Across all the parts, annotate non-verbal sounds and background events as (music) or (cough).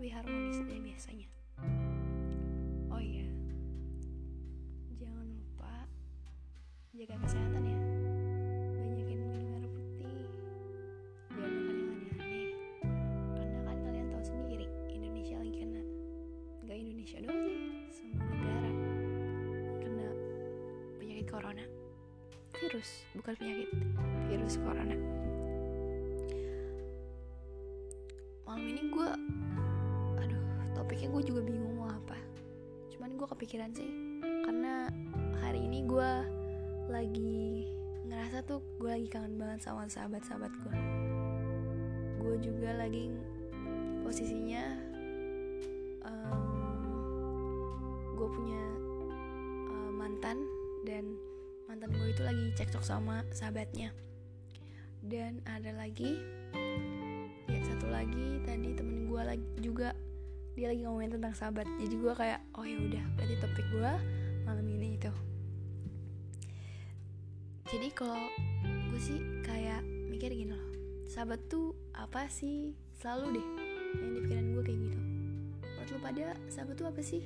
lebih harmonis dari biasanya. Oh iya. Jangan lupa jaga kesehatan ya. Banyakin minum air putih. Jangan makan yang aneh-aneh karena kan kalian tahu sendiri Indonesia lagi kena. Nggak Indonesia doang sih semua negara kena penyakit corona. Virus bukan penyakit virus corona. Malam ini gue gue juga bingung mau apa. Cuman gue kepikiran sih karena hari ini gue lagi ngerasa tuh gue lagi kangen banget sama sahabat-sahabat gue. Gue juga lagi posisinya um, gue punya uh, mantan dan mantan gue itu lagi cekcok sama sahabatnya. Dan ada lagi ya satu lagi tadi temen gue lagi juga dia lagi ngomongin tentang sahabat. Jadi gue kayak oh ya udah berarti topik gue malam ini itu jadi kalau gue sih kayak mikir gini loh sahabat tuh apa sih? Selalu deh yang di pikiran gue kayak gitu. Menurut lu pada sahabat tuh apa sih?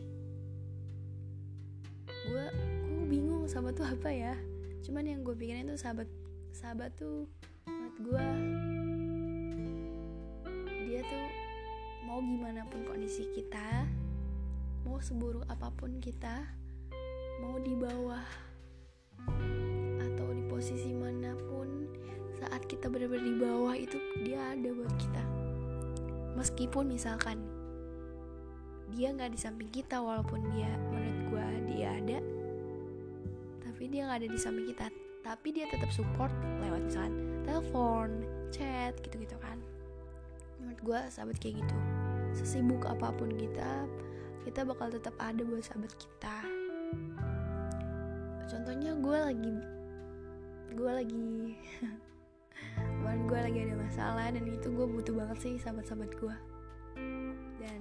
Gue gue bingung sahabat tuh apa ya. Cuman yang gue pikirin tuh sahabat sahabat tuh menurut gue dia tuh mau gimana pun kondisi kita mau seburuk apa pun kita mau di bawah atau di posisi mana pun saat kita benar-benar di bawah itu dia ada buat kita. Meskipun misalkan dia nggak di samping kita walaupun dia menurut gue dia ada tapi dia nggak ada di samping kita tapi dia tetap support lewat misalkan telepon chat gitu-gitu kan. Menurut gue sahabat kayak gitu sesibuk apa pun kita kita bakal tetap ada buat sahabat kita. Contohnya gue lagi gue lagi (laughs) kemarin gue lagi ada masalah dan itu gue butuh banget sih sahabat-sahabat gue dan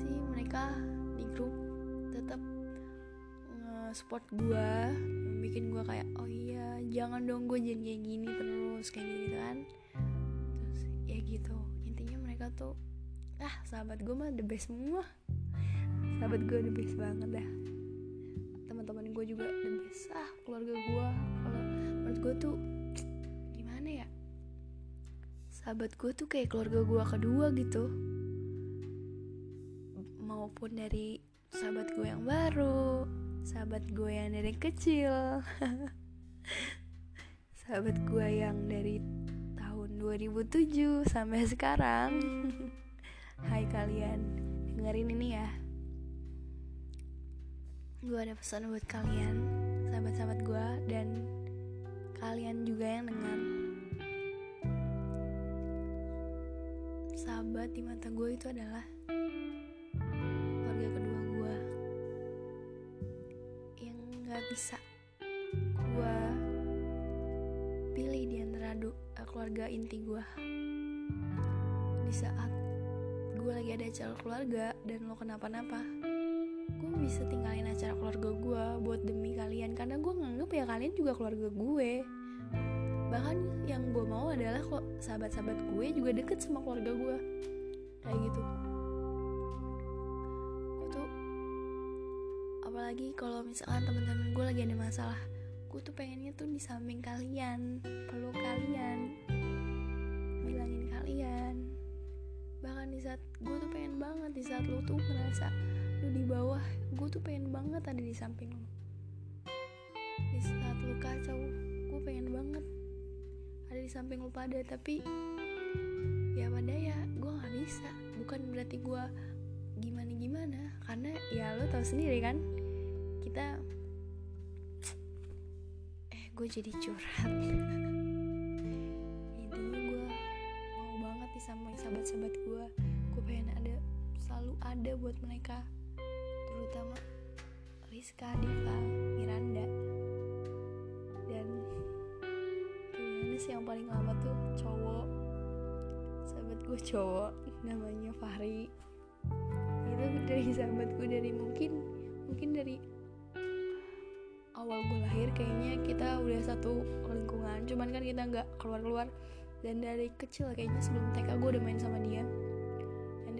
sih mereka di grup tetap support gue bikin gue kayak oh iya jangan dong gue jangan kayak gini terus kayak gitu kan. Terus ya gitu mereka tuh ah sahabat gue mah the best semua. Sahabat gue the best banget dah. Teman-teman gue juga the best. Ah keluarga gue kalau menurut gue tuh gimana ya? Sahabat gue tuh kayak keluarga gue kedua gitu. Maupun dari sahabat gue yang baru sahabat gue yang dari kecil. (laughs) Sahabat gue yang dari 2007 sampai sekarang. (laughs) Hai kalian dengerin ini ya. Gue ada pesan buat kalian sahabat-sahabat gue dan kalian juga yang dengar. Sahabat di mata gue itu adalah keluarga kedua gue yang nggak bisa keluarga inti gue di saat gue lagi ada acara keluarga dan lo kenapa-napa gue bisa tinggalin acara keluarga gue buat demi kalian. Karena gue nganggep ya kalian juga keluarga gue. Bahkan yang gue mau adalah kok sahabat-sahabat gue juga deket sama keluarga gue kayak gitu. Gue tuh apalagi kalau misalkan teman-teman gue lagi ada masalah gue tuh pengennya tuh di samping kalian peluk kalian saat gue tuh pengen banget di saat lo tuh merasa lu di bawah gue tuh pengen banget ada di samping lo di saat lu kacau gue pengen banget ada di samping lu pada tapi ya pada ya gue nggak bisa. Bukan berarti gue gimana gimana karena ya lo tau sendiri kan kita eh gue jadi curhat (laughs) Rizka, Diva, Miranda. Dan gimana sih yang paling lama tuh? Cowok. Sahabat gue cowok namanya Fahri. Itu dari sahabat gue dari mungkin mungkin dari awal gue lahir kayaknya kita udah satu lingkungan. Cuman kan kita nggak keluar keluar dan dari kecil kayaknya sebelum TK gue udah main sama dia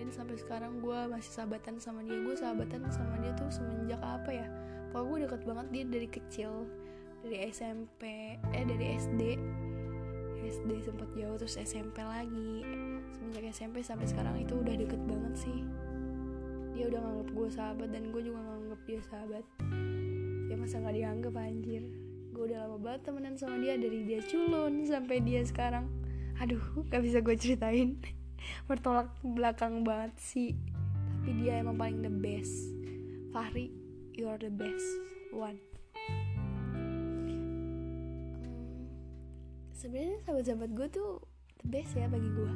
dan sampai sekarang gue masih sahabatan sama dia. Gue sahabatan sama dia tuh semenjak apa ya? Pokoknya gue deket banget dia dari kecil. Dari SMP eh dari SD SD sempet jauh terus SMP lagi. Semenjak SMP sampai sekarang itu udah deket banget sih. Dia udah nganggap gue sahabat dan gue juga nganggap dia sahabat. Ya masa nggak dianggap anjir? Gue udah lama banget temenan sama dia dari dia culun sampai dia sekarang. Aduh gak bisa gue ceritain bertolak belakang banget sih. Tapi dia emang paling the best. Fahri you are the best one. Hmm, sebenarnya sahabat-sahabat gue tuh the best ya bagi gue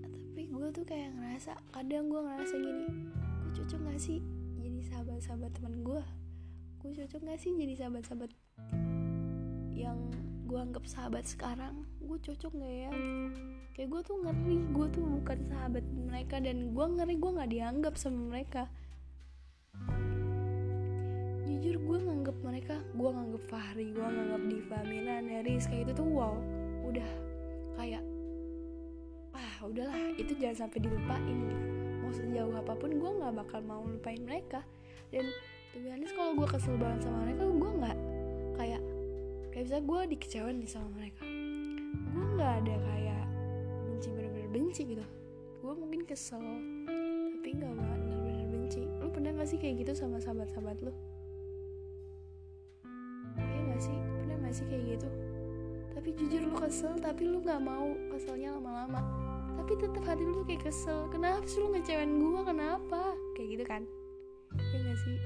tapi gue tuh kayak ngerasa kadang gue ngerasa gini gue cocok gak sih jadi sahabat-sahabat teman gue gue cocok gak sih jadi sahabat-sahabat yang gue anggap sahabat sekarang gue cocok gak ya? Kayak gue tuh ngeri gue tuh bukan sahabat mereka dan gue ngeri gue nggak dianggap sama mereka. Jujur gue nganggap mereka gue nganggap Fahri gue nganggap Diva Mina Neris kayak itu tuh wow udah kayak ah udahlah itu jangan sampai dilupain gitu. Mau sejauh apa pun gue nggak bakal mau lupain mereka. Dan tuh kalau gue kesel banget sama mereka gue nggak kayak kayak bisa gue dikecewain nih sama mereka. Gue nggak ada kayak benci bener-bener benci gitu. Gue mungkin kesel tapi nggak bener-bener benci. Lu pernah gak sih kayak gitu sama sahabat-sahabat lu? Iya gak sih? Pernah gak sih kayak gitu? Tapi jujur lu kesel tapi lu nggak mau keselnya lama-lama. Tapi tetap hati lu kayak kesel. Kenapa sih lu ngecewain gue kenapa? Kayak gitu kan? Ya gak sih?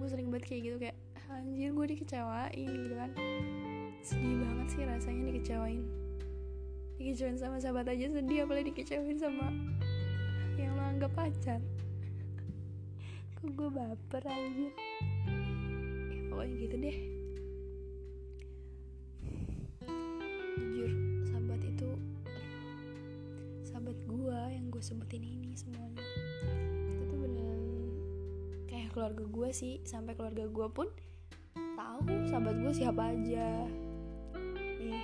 Gue sering banget kayak gitu kayak anjir gue dikecewain gitu kan. Sedih banget sih rasanya dikecewain. Dikecewain sama sahabat aja sedih apalagi dikecewain sama yang lo anggap pacar. Kok gue baper aja ya pokoknya gitu deh. Jujur sahabat itu sahabat gue yang gue sebutin ini semuanya. Itu tuh beneran kayak keluarga gue sih. Sampai keluarga gue pun tahu sahabat gue siapa aja. Nih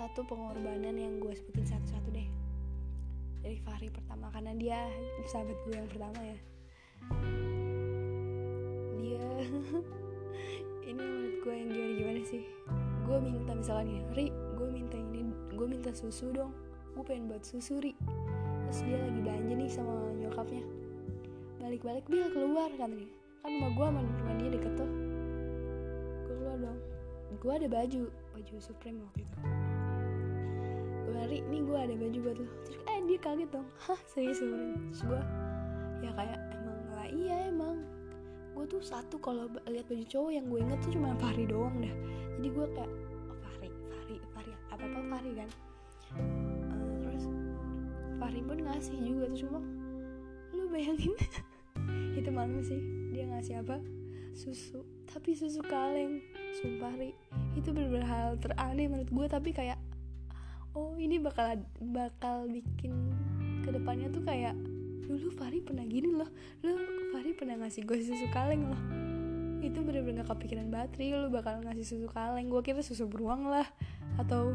satu pengorbanan yang gue sebutin satu-satu deh. Dari Fahri pertama karena dia sahabat gue yang pertama ya. Dia (laughs) ini menurut gue yang gimana gimana sih? Gue minta misalnya Ri gue minta ini gue minta susu dong. Gue pengen buat susu Ri. Terus dia lagi belanja nih sama nyokapnya. Balik-balik bil keluar kan nih kan rumah gue sama rumah dia deket tuh dong. Gue ada baju baju Supreme waktu itu. Gue lari nih gue ada baju buat lo terus eh dia kaget dong. Hah serius Supreme terus gue ya kayak emang lah iya emang. Gue tuh satu kalau lihat baju cowok yang gue inget tuh cuma Fahri doang dah. Jadi gue kayak oh, Fahri Fahri Fahri apa apa Fahri kan. Uh, terus Fahri pun ngasih juga tuh cuma lu bayangin. (laughs) Itu malam sih dia ngasih apa? Susu tapi susu kaleng sumpah ri. Itu bener-bener hal teraneh menurut gue tapi kayak oh ini bakal bakal bikin ke depannya tuh kayak dulu Fahri pernah gini loh. Lu Fahri pernah ngasih gue susu kaleng loh. Itu bener-bener gak kepikiran bateri lu bakal ngasih susu kaleng. Gue kira susu beruang lah. Atau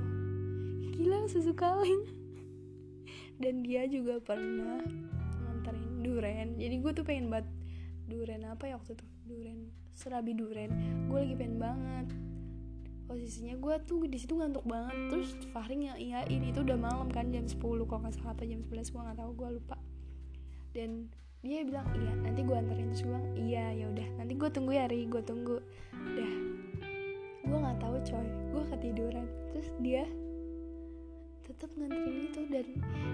gila susu kaleng. (laughs) Dan dia juga pernah nganterin duren jadi gue tuh pengen banget duren apa ya waktu itu duren serabi duren gue lagi pengen banget. Posisinya gue tuh di situ ngantuk banget terus Fahri ngiyain itu udah malam kan jam 10 kalau nggak salah apa jam 11 gue nggak tahu gue lupa. Dan dia bilang iya nanti gue anterin. Terus gue iya ya udah nanti gue tunggu ya Ri gue tunggu. Udah. Gue nggak tahu coy. Gue ketiduran. Terus dia tetap nganterin itu dan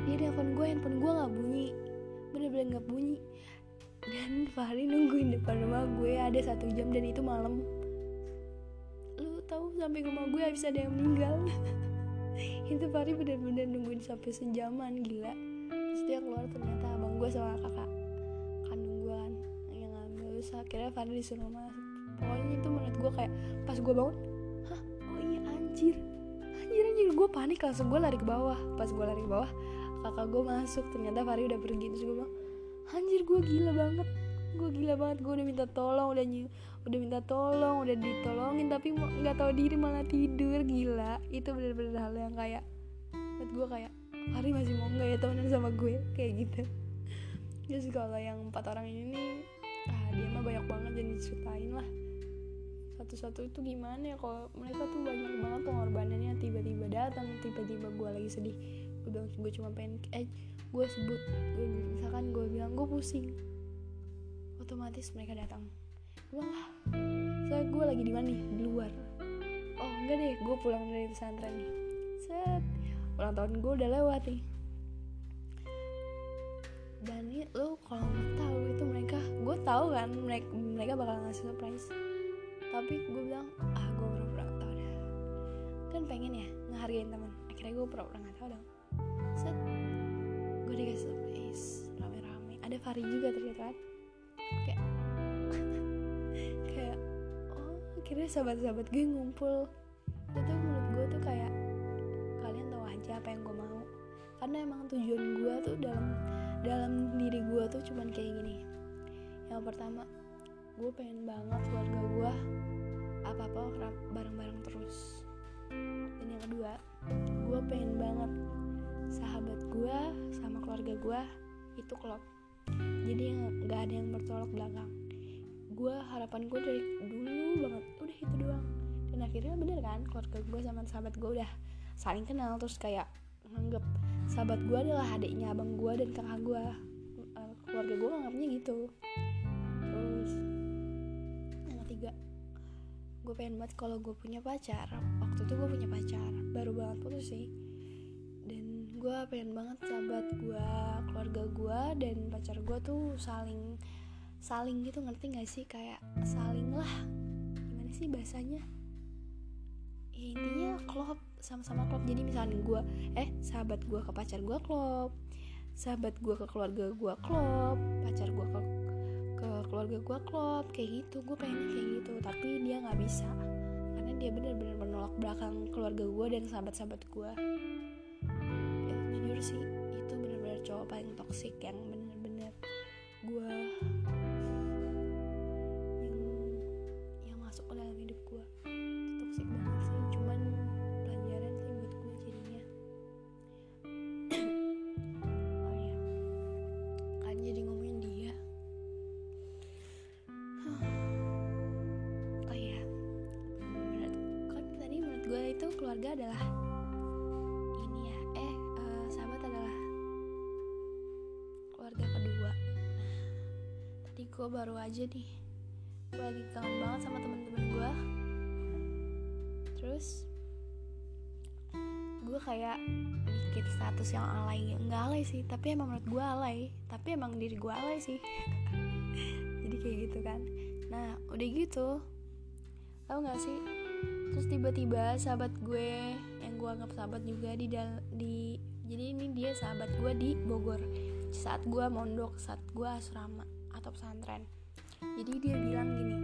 dia nelfon gue handphone gue nggak bunyi. Bener-bener nggak bunyi dan Fahri nungguin depan rumah gue ada satu jam dan itu malam. Lu tahu sampai rumah gue habis ada yang meninggal. (laughs) Itu Fahri bener-bener nungguin sampai sejaman gila. Terus dia keluar ternyata abang gue sama kakak kandung gue kan yang ngambil. Terus akhirnya Fahri disuruh masuk. Pokoknya itu menurut gue kayak pas gue bangun hah oh iya anjir. Anjir anjir. Gue panik langsung gue lari ke bawah. Pas gue lari ke bawah kakak gue masuk. Ternyata Fahri udah pergi. Gue bilang anjir gue gila banget. Gue gila banget gue udah minta tolong udah ny udah minta tolong udah ditolongin tapi nggak tahu diri malah tidur gila. Itu bener-bener hal yang kayak buat gue kayak hari masih mau nggak ya temenan sama gue? Kayak gitu. Terus kalau yang empat orang ini nih ah dia mah banyak banget dan diceritain lah. Satu-satu itu gimana ya kalau mereka tuh banyak banget pengorbanannya. Tiba-tiba datang tiba-tiba gue lagi sedih. Udah gue cuma pengen eh gue sebut misalkan gue bilang gue pusing. Otomatis mereka datang. Gue lah saya gue lagi di mana nih? Di luar. Oh enggak deh gue pulang dari pesantren nih. Set ulang tahun gue udah lewat nih. Dan ini lo kalau nggak tahu itu mereka gue tahu kan mereka mereka bakal ngasih surprise. Tapi gue bilang ah gue pura-pura gak tau dah. Kan pengen ya ngehargain teman akhirnya gue pura-pura gak tau dong gue dikasih surprise rame-rame. Ada Fari juga ternyata kan? Kayak (laughs) kayak oh akhirnya sahabat-sahabat gue ngumpul. Itu menurut gue tuh kayak kalian tahu aja apa yang gue mau. Karena emang tujuan gue tuh dalam dalam diri gue tuh cuman kayak gini. Yang pertama gue pengen banget keluarga gue apa apa bareng-bareng terus. Dan yang kedua gue pengen banget sahabat gue sama keluarga gue itu klop. Jadi nggak ada yang bertolak belakang. Gue harapan gue dari dulu banget udah itu doang. Dan akhirnya bener kan keluarga gue sama sahabat gue udah saling kenal terus kayak nganggep sahabat gue adalah adiknya abang gue dan kakak gue uh, keluarga gue nganggapnya gitu. Terus yang ketiga gue pengen banget kalau gue punya pacar. Waktu itu gue punya pacar baru banget putus sih gue pengen banget sahabat gue keluarga gue dan pacar gue tuh saling saling gitu ngerti gak sih? Kayak saling lah. Gimana sih bahasanya? Ya, intinya klop sama-sama klop. Jadi misalnya gue eh sahabat gue ke pacar gue klop sahabat gue ke keluarga gue klop pacar gue ke ke keluarga gue klop kayak gitu. Gue pengen kayak gitu tapi dia nggak bisa. Karena dia benar-benar menolak belakang keluarga gue dan sahabat-sahabat gue sih. Itu benar-benar cowok paling toksik yang benar-benar gue gue baru aja nih. Gue lagi kangen banget sama temen-temen gue terus gue kayak bikin status yang alay. Nggak alay sih tapi emang menurut gue alay. Tapi emang diri gue alay sih. (laughs) Jadi kayak gitu kan. Nah udah gitu. Tau gak sih? Terus tiba-tiba sahabat gue yang gue anggap sahabat juga di dal di jadi ini dia sahabat gue di Bogor. Saat gue mondok saat gue asrama atau pesantren. Jadi dia bilang gini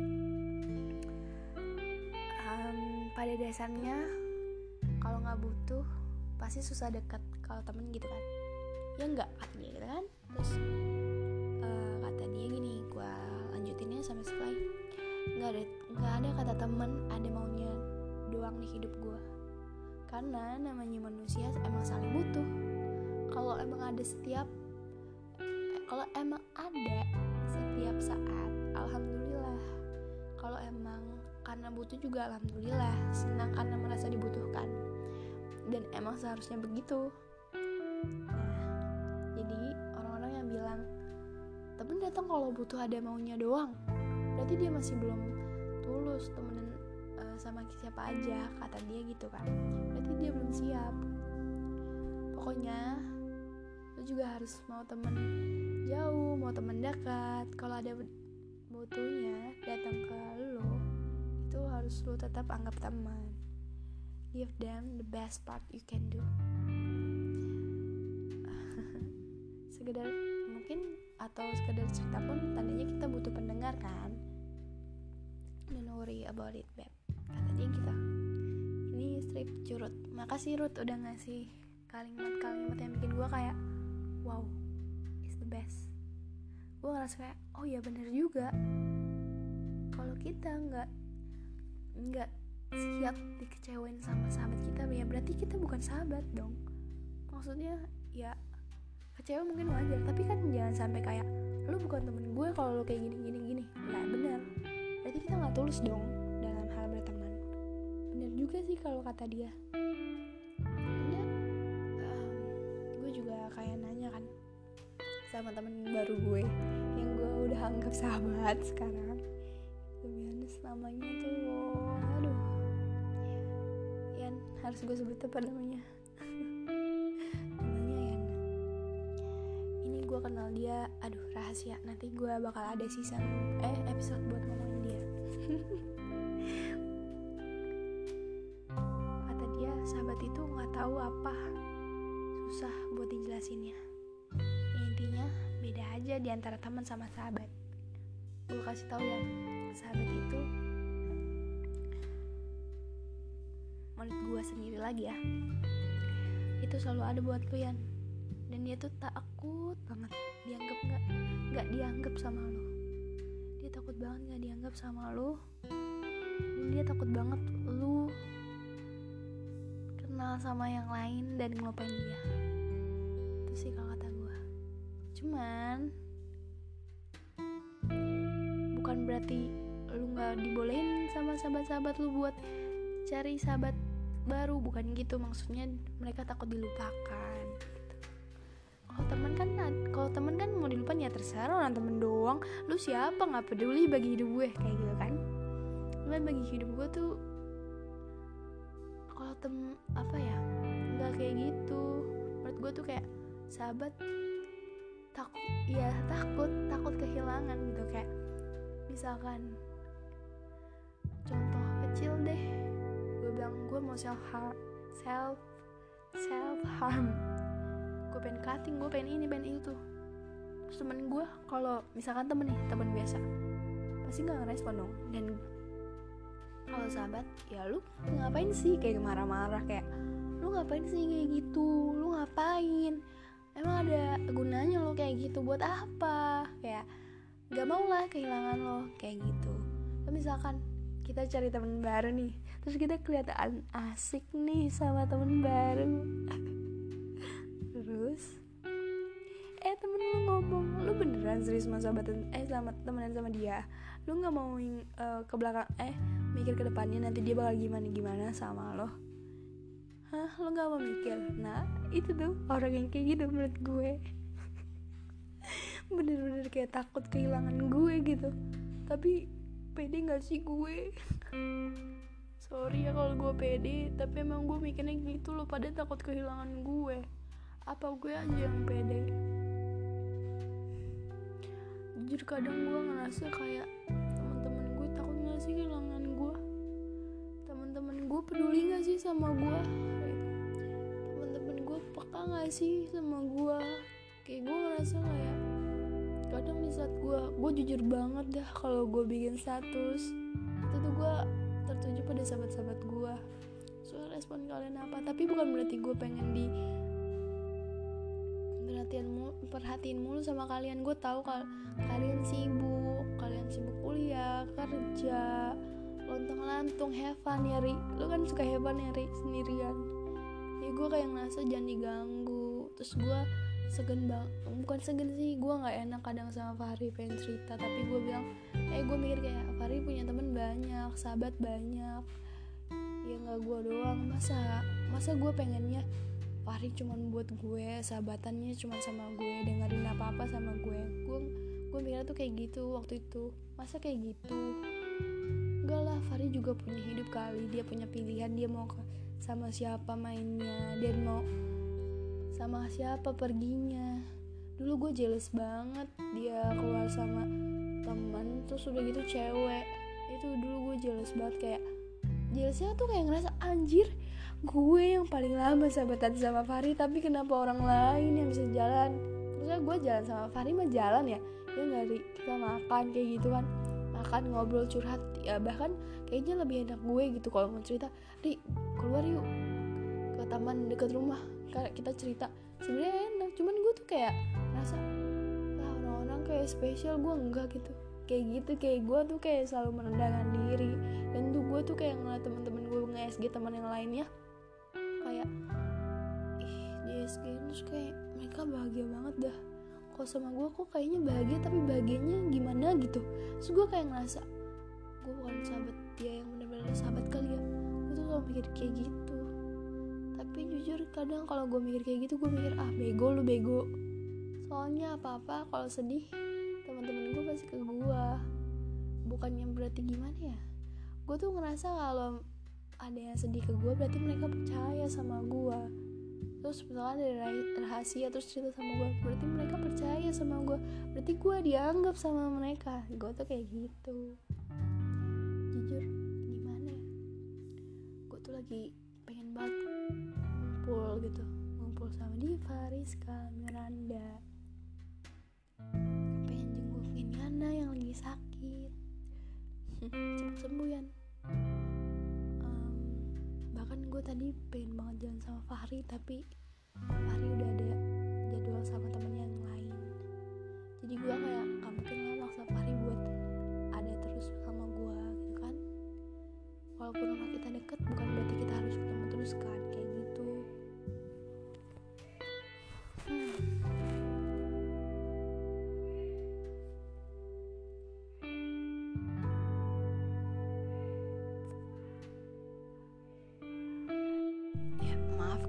"Em, pada dasarnya kalau nggak butuh pasti susah deket kalau temen gitu kan. Ya enggak kata dia gitu kan. Terus eh, kata dia gini gue lanjutinnya sampai selesai. Nggak ada nggak ada kata temen ada maunya doang di hidup gue karena namanya manusia emang saling butuh. Kalau emang ada setiap eh, kalau emang ada setiap saat alhamdulillah. Kalau emang karena butuh juga alhamdulillah senang karena merasa dibutuhkan. Dan emang seharusnya begitu. Nah jadi orang-orang yang bilang temen datang kalau butuh ada maunya doang. Berarti dia masih belum tulus temenan eh, sama siapa aja kata dia gitu kan. Berarti dia belum siap. Pokoknya lu juga harus mau temen jauh mau temen dekat. Kalau ada butuhnya datang ke lo itu harus lu tetap anggap teman. Give them the best part you can do. (laughs) Sekedar mungkin atau sekedar cerita pun tandanya kita butuh pendengar kan? Don't worry about it babe kata dia gitu. Ini strip curut. Makasih Ruth udah ngasih kalimat-kalimat yang bikin gue kayak wow best. Gue ngerasa kayak oh ya bener juga. Kalau kita nggak nggak siap dikecewain sama sahabat kita ya berarti kita bukan sahabat dong. Maksudnya ya kecewa mungkin wajar tapi kan jangan sampai kayak lu bukan temen gue kalau lu kayak gini gini gini. Nah bener. Berarti kita nggak tulus dong dalam hal berteman. Bener juga sih kalau kata dia. Gue juga kayak nanya kan sama temen baru gue yang gue udah anggap sahabat sekarang. Lebih namanya tuh aduh. Yan harus gue sebut apa namanya? (laughs) Namanya Yan ini gue kenal dia aduh rahasia. Nanti gue bakal ada season eh episode buat ngomongin dia. (laughs) Kata dia sahabat itu nggak tahu apa. Susah buat dijelasinnya aja di antara teman sama sahabat. Gue kasih tahu ya sahabat itu menurut gue sendiri lagi ya itu selalu ada buat lu Yan. Dan dia tuh takut banget dianggap nggak nggak dianggap sama lu. Dia takut banget nggak dianggap sama lu. Dan dia takut banget lu kenal sama yang lain dan ngelupain dia. Itu sih kalau cuman bukan berarti lu nggak dibolehin sama sahabat-sahabat lu buat cari sahabat baru bukan gitu. Maksudnya mereka takut dilupakan gitu. kalau teman kan kalau teman kan mau dilupain ya terserah orang temen doang. Lu siapa? Nggak peduli bagi hidup gue kayak gitu kan? Cuman bagi hidup gue tuh kalau tem apa ya? Nggak kayak gitu. Menurut gue tuh kayak sahabat takut ya takut takut kehilangan gitu kayak misalkan contoh kecil deh gue bilang gue mau self harm self self harm. Gue pengen cutting gue pengen ini pengen itu. Terus temen gue kalau misalkan temen nih temen biasa pasti nggak ngerespon dong. Dan kalau sahabat ya lu ngapain sih kayak marah-marah kayak lu ngapain sih kayak gitu? Lu ngapain emang ada gunanya lo kayak gitu? Buat apa? Kayak gak mau lah kehilangan lo kayak gitu. Lo misalkan kita cari temen baru nih terus kita kelihatan asik nih sama temen baru. (laughs) Terus eh temen lu ngomong lu beneran serius sama sahabatan eh sama temenan sama dia? Lu nggak mau uh, ke belakang eh mikir ke depannya nanti dia bakal gimana gimana sama lo hah lo nggak mau mikir? Nah itu tuh orang yang kayak gitu menurut gue. (laughs) Bener-bener kayak takut kehilangan gue gitu. Tapi pede nggak sih gue? (laughs) Sorry ya kalau gue pede tapi emang gue mikirnya gitu loh pada takut kehilangan gue. Apa gue aja yang pede? Jujur kadang gue ngerasa kayak teman-teman gue takut nggak sih kehilangan gue? Teman-teman gue peduli nggak sih sama gue peka nggak sih sama gue kayak gue ngerasa kayak kadang di saat gue gue jujur banget dah kalau gue bikin status. Itu tuh gue tertuju pada sahabat-sahabat gue soal respon kalian apa? Tapi bukan berarti gue pengen di perhatian mulu, perhatiin mulu sama kalian. Gue tahu kalau kalian sibuk kalian sibuk kuliah kerja lontang lantung heaven ya ri. Lu kan suka heaven ya ri sendirian gue kayak ngerasa jangan diganggu. Terus gue segen bang bukan segen sih gue nggak enak kadang sama Fahri pengen cerita tapi gue bilang eh gue mikir kayak Fahri punya temen banyak sahabat banyak. Ya nggak gue doang masa masa gue pengennya Fahri cuman buat gue sahabatannya cuman sama gue dengerin apa apa sama gue. Gue gue mikir tuh kayak gitu waktu itu. Masa kayak gitu? Enggak lah Fahri juga punya hidup kali dia punya pilihan dia mau sama siapa mainnya dia mau sama siapa perginya. Dulu gue jealous banget dia keluar sama teman terus udah gitu cewek. Itu dulu gue jealous banget kayak jealousnya tuh kayak ngerasa anjir gue yang paling lama sahabatan sama Fahri tapi kenapa orang lain yang bisa jalan? Maksudnya gue jalan sama Fahri mah jalan ya. Ya nggak kita makan kayak gitu kan. Makan ngobrol curhat ya bahkan kayaknya lebih enak gue gitu kalau mau cerita. Di keluar yuk ke taman dekat rumah. Kita cerita. Sebenarnya enak cuman gue tuh kayak rasa lah orang-orang kayak spesial gue enggak gitu. Kayak gitu kayak gue tuh kayak selalu merendahkan diri. Dan tuh gue tuh kayak ngeliat temen-temen gue nge SG teman yang lainnya kayak ih di SG terus kayak mereka bahagia banget dah. Kalau sama gue kok kayaknya bahagia tapi bahagianya gimana? Gitu. Terus gue kayak ngerasa gue bukan sahabat dia yang benar-benar sahabat kali ya. Gue tuh selalu mikir kayak gitu. Tapi jujur kadang kalau gue mikir kayak gitu gue mikir ah bego lu bego. Soalnya apa-apa kalau sedih teman-teman gue pasti ke gue bukannya berarti gimana ya? Gue tuh ngerasa kalau ada yang sedih ke gue berarti mereka percaya sama gue terus misalnya ada rahasia terus cerita sama gue berarti mereka percaya sama gue berarti gue dianggap sama mereka. Gue tuh kayak gitu lagi pengen banget ngumpul gitu. Ngumpul sama Diva, Rizka, Miranda. Sakit. (laughs) Cepet sembuh ya um, bahkan gue tadi pengen banget jalan sama Fahri tapi Fahri udah ada jadwal sama temen yang lain. Jadi gue kayak gak mungkin walaupun rumah kita deket bukan berarti kita harus ketemu terus kan kayak gitu. Hmm.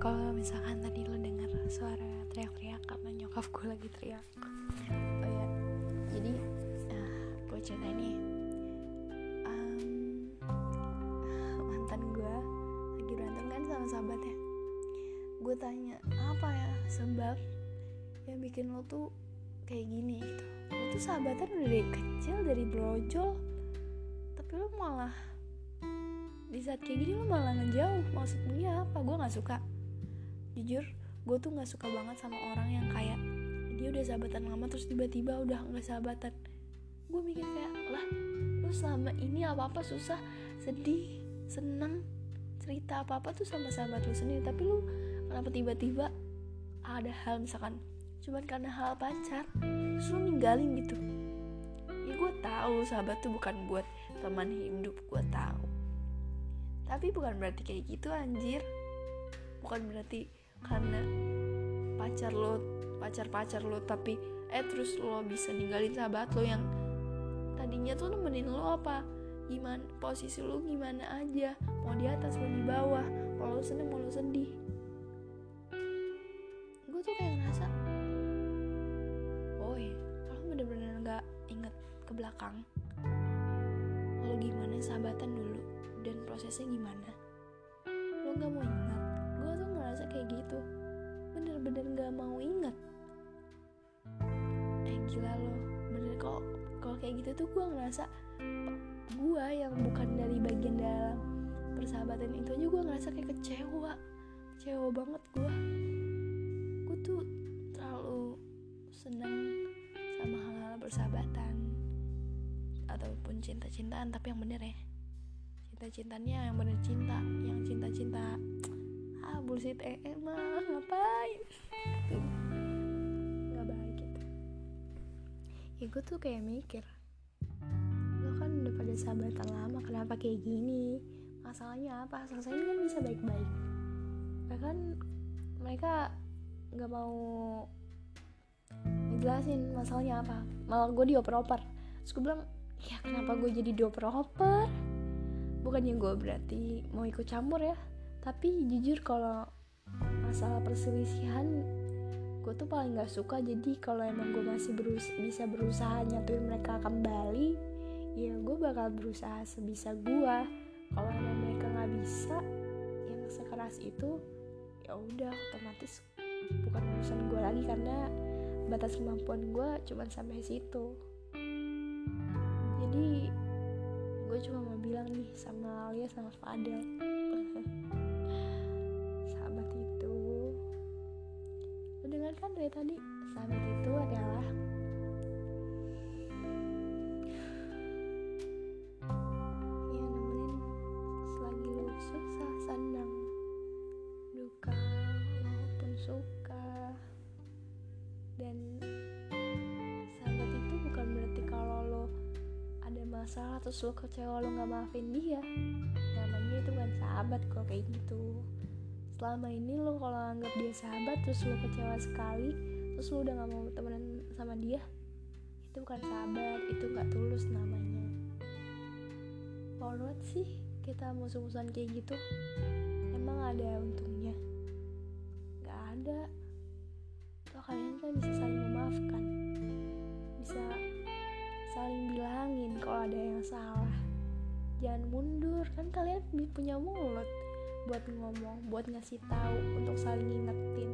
kalau misalkan tadi lo denger suara teriak-teriak karena nyokap gue lagi teriak. Oh ya. Jadi uh, gue cerita ini kan sahabatnya. Gue tanya apa ya sebab yang bikin lo tuh kayak gini? Gitu. Lo tuh sahabatan udah dari kecil dari brojol tapi lo malah di saat kayak gini lo malah ngejauh. Maksudnya apa? Gue nggak suka. Jujur gue tuh nggak suka banget sama orang yang kayak dia udah sahabatan lama terus tiba-tiba udah nggak sahabatan. Gue mikir kayak lah lu selama ini apa apa susah sedih senang cerita apa apa tuh sama sahabat lu sendiri tapi lu kenapa tiba-tiba ada hal misalkan cuman karena hal pacar terus lu ninggalin gitu? Ya gue tahu sahabat tuh bukan buat teman hidup gue tahu. Tapi bukan berarti kayak gitu anjir. Bukan berarti karena pacar lo pacar pacar lo tapi eh terus lo bisa ninggalin sahabat lo yang tadinya tuh nemenin lo apa gimana posisi lo gimana aja? Mau di atas mau di bawah? Mau lo seneng mau lo sedih. Gue tuh kayak ngerasa ya kalau bener-bener nggak inget ke belakang lo gimana sahabatan dulu? Dan prosesnya gimana? Lo nggak mau ingat. Ngerasa kayak gitu. Bener-bener gak mau inget eh gila loh bener kok kalau kayak gitu tuh gue ngerasa gue yang bukan dari bagian dalam persahabatan itu aja gue ngerasa kayak kecewa. Kecewa banget gue gue tuh terlalu seneng sama hal-hal persahabatan ataupun cinta-cintaan tapi yang bener ya. Cinta-cintanya yang bener cinta yang cinta-cinta (tsk) ah bullshit eh, eh mah ngapain? Nggak baik gitu ya gue tuh kayak mikir kan udah pada sahabatan lama kenapa kayak gini? Masalahnya apa? Selesai kan bisa baik-baik. Bahkan mereka nggak mau ngejelasin masalahnya apa. Malah gue dioper-oper. Terus bilang ya kenapa gue jadi dioper-oper? Bukannya gue berarti mau ikut campur ya. Tapi jujur kalau masalah perselisihan gue tuh paling nggak suka. Jadi kalau emang gue masih berus bisa berusaha nyatuin mereka kembali ya gue bakal berusaha sebisa gue kalau emang mereka nggak bisa yang sekeras itu ya udah otomatis bukan urusan gue lagi karena batas kemampuan gue cuma sampai situ. Jadi gue cuma mau bilang nih sama Alia sama Fadel. (laughs) Kan dari tadi. Sahabat itu adalah terus lo kecewa lo nggak maafin dia. Namanya itu kan sahabat kok kayak gitu. Selama ini lo kalau anggap dia sahabat terus lo kecewa sekali terus lo udah nggak mau temenan sama dia itu bukan sahabat itu nggak tulus namanya. Forward sih kita musuh-musuhan kayak gitu. Emang ada untungnya? Nggak ada. Kalian kan bisa saling memaafkan. Bisa saling bilangin kalau ada yang salah. Jangan mundur kan kalian punya mulut buat ngomong buat ngasih tahu untuk saling ngingetin.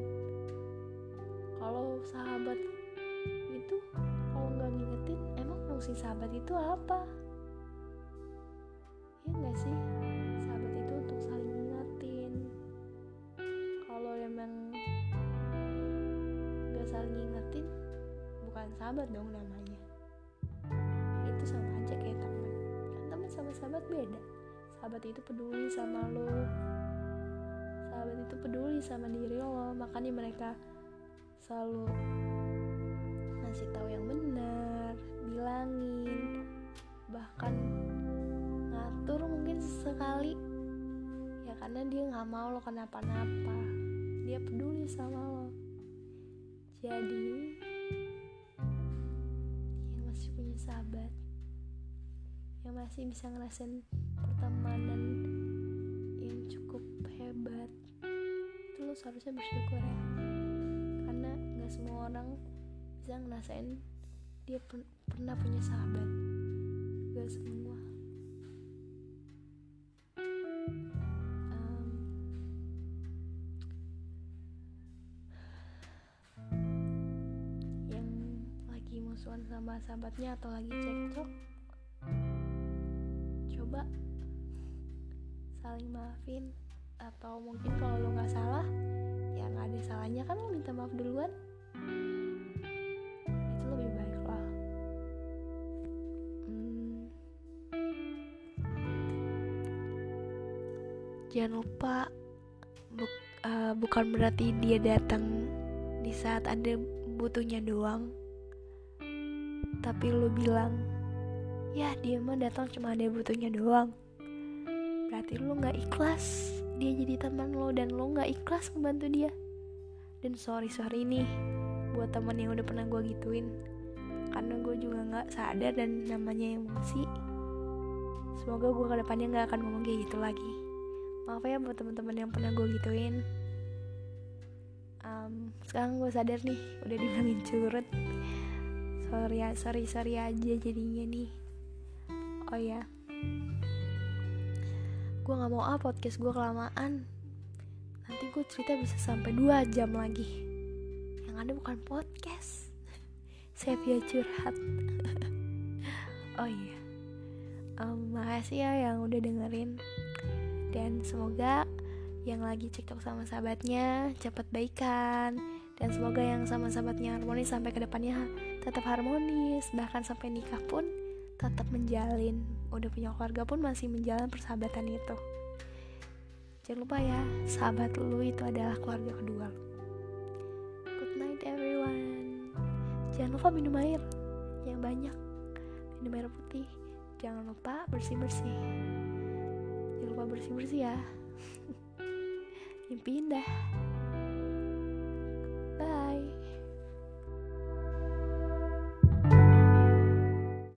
Kalau sahabat itu kalau nggak ngingetin emang fungsi sahabat itu apa? Ya nggak sih? Sahabat itu untuk saling ngingetin. Kalau emang nggak saling ngingetin bukan sahabat dong namanya sahabat beda. Sahabat itu peduli sama lo. Sahabat itu peduli sama diri lo makanya mereka selalu ngasih tahu yang benar bilangin bahkan ngatur mungkin sekali. Ya karena dia nggak mau lo kenapa-napa. Dia peduli sama lo. Jadi masih bisa ngerasain pertemanan yang cukup hebat. Itu lo seharusnya bersyukur ya. Karena nggak semua orang bisa ngerasain dia per pernah punya sahabat. Gak semua. Yang lagi musuhan sama sahabatnya atau lagi cekcok saling maafin atau mungkin kalau lo nggak salah ya nggak ada salahnya kan lo minta maaf duluan. Itu lebih baik lah. Hmm. jangan lupa bu uh, bukan berarti dia datang di saat ada butuhnya doang. Tapi lo bilang ya dia mah datang cuma ada butuhnya doang berarti lo nggak ikhlas dia jadi teman lo dan lo nggak ikhlas membantu dia. Dan sorry sorry nih buat temen yang udah pernah gue gituin. Karena gue juga nggak sadar dan namanya emosi semoga gue ke depannya nggak akan ngomong kayak gitu lagi. Maaf ya buat teman-teman yang pernah gue gituin. Um, sekarang gue sadar nih udah dibilangin curut. Sorry ya sorry sorry aja jadinya nih. Oh ya gue nggak mau ah podcast gue kelamaan. Nanti gue cerita bisa sampai 2 jam lagi. Yang ada bukan podcast. (laughs) Saya via curhat. (laughs) Oh iya. Um, makasih ya yang udah dengerin. Dan semoga yang lagi cekcok sama sahabatnya cepat baikan. Dan semoga yang sama sahabatnya harmonis sampai ke depannya tetap harmonis. Bahkan sampai nikah pun tetap menjalin udah punya keluarga pun masih menjalan persahabatan itu. Jangan lupa ya sahabat lu itu adalah keluarga kedua good night everyone. Jangan lupa minum air yang banyak. Minum air putih. Jangan lupa bersih bersih jangan lupa bersih bersih ya. (laughs) Mimpi indah. Bye.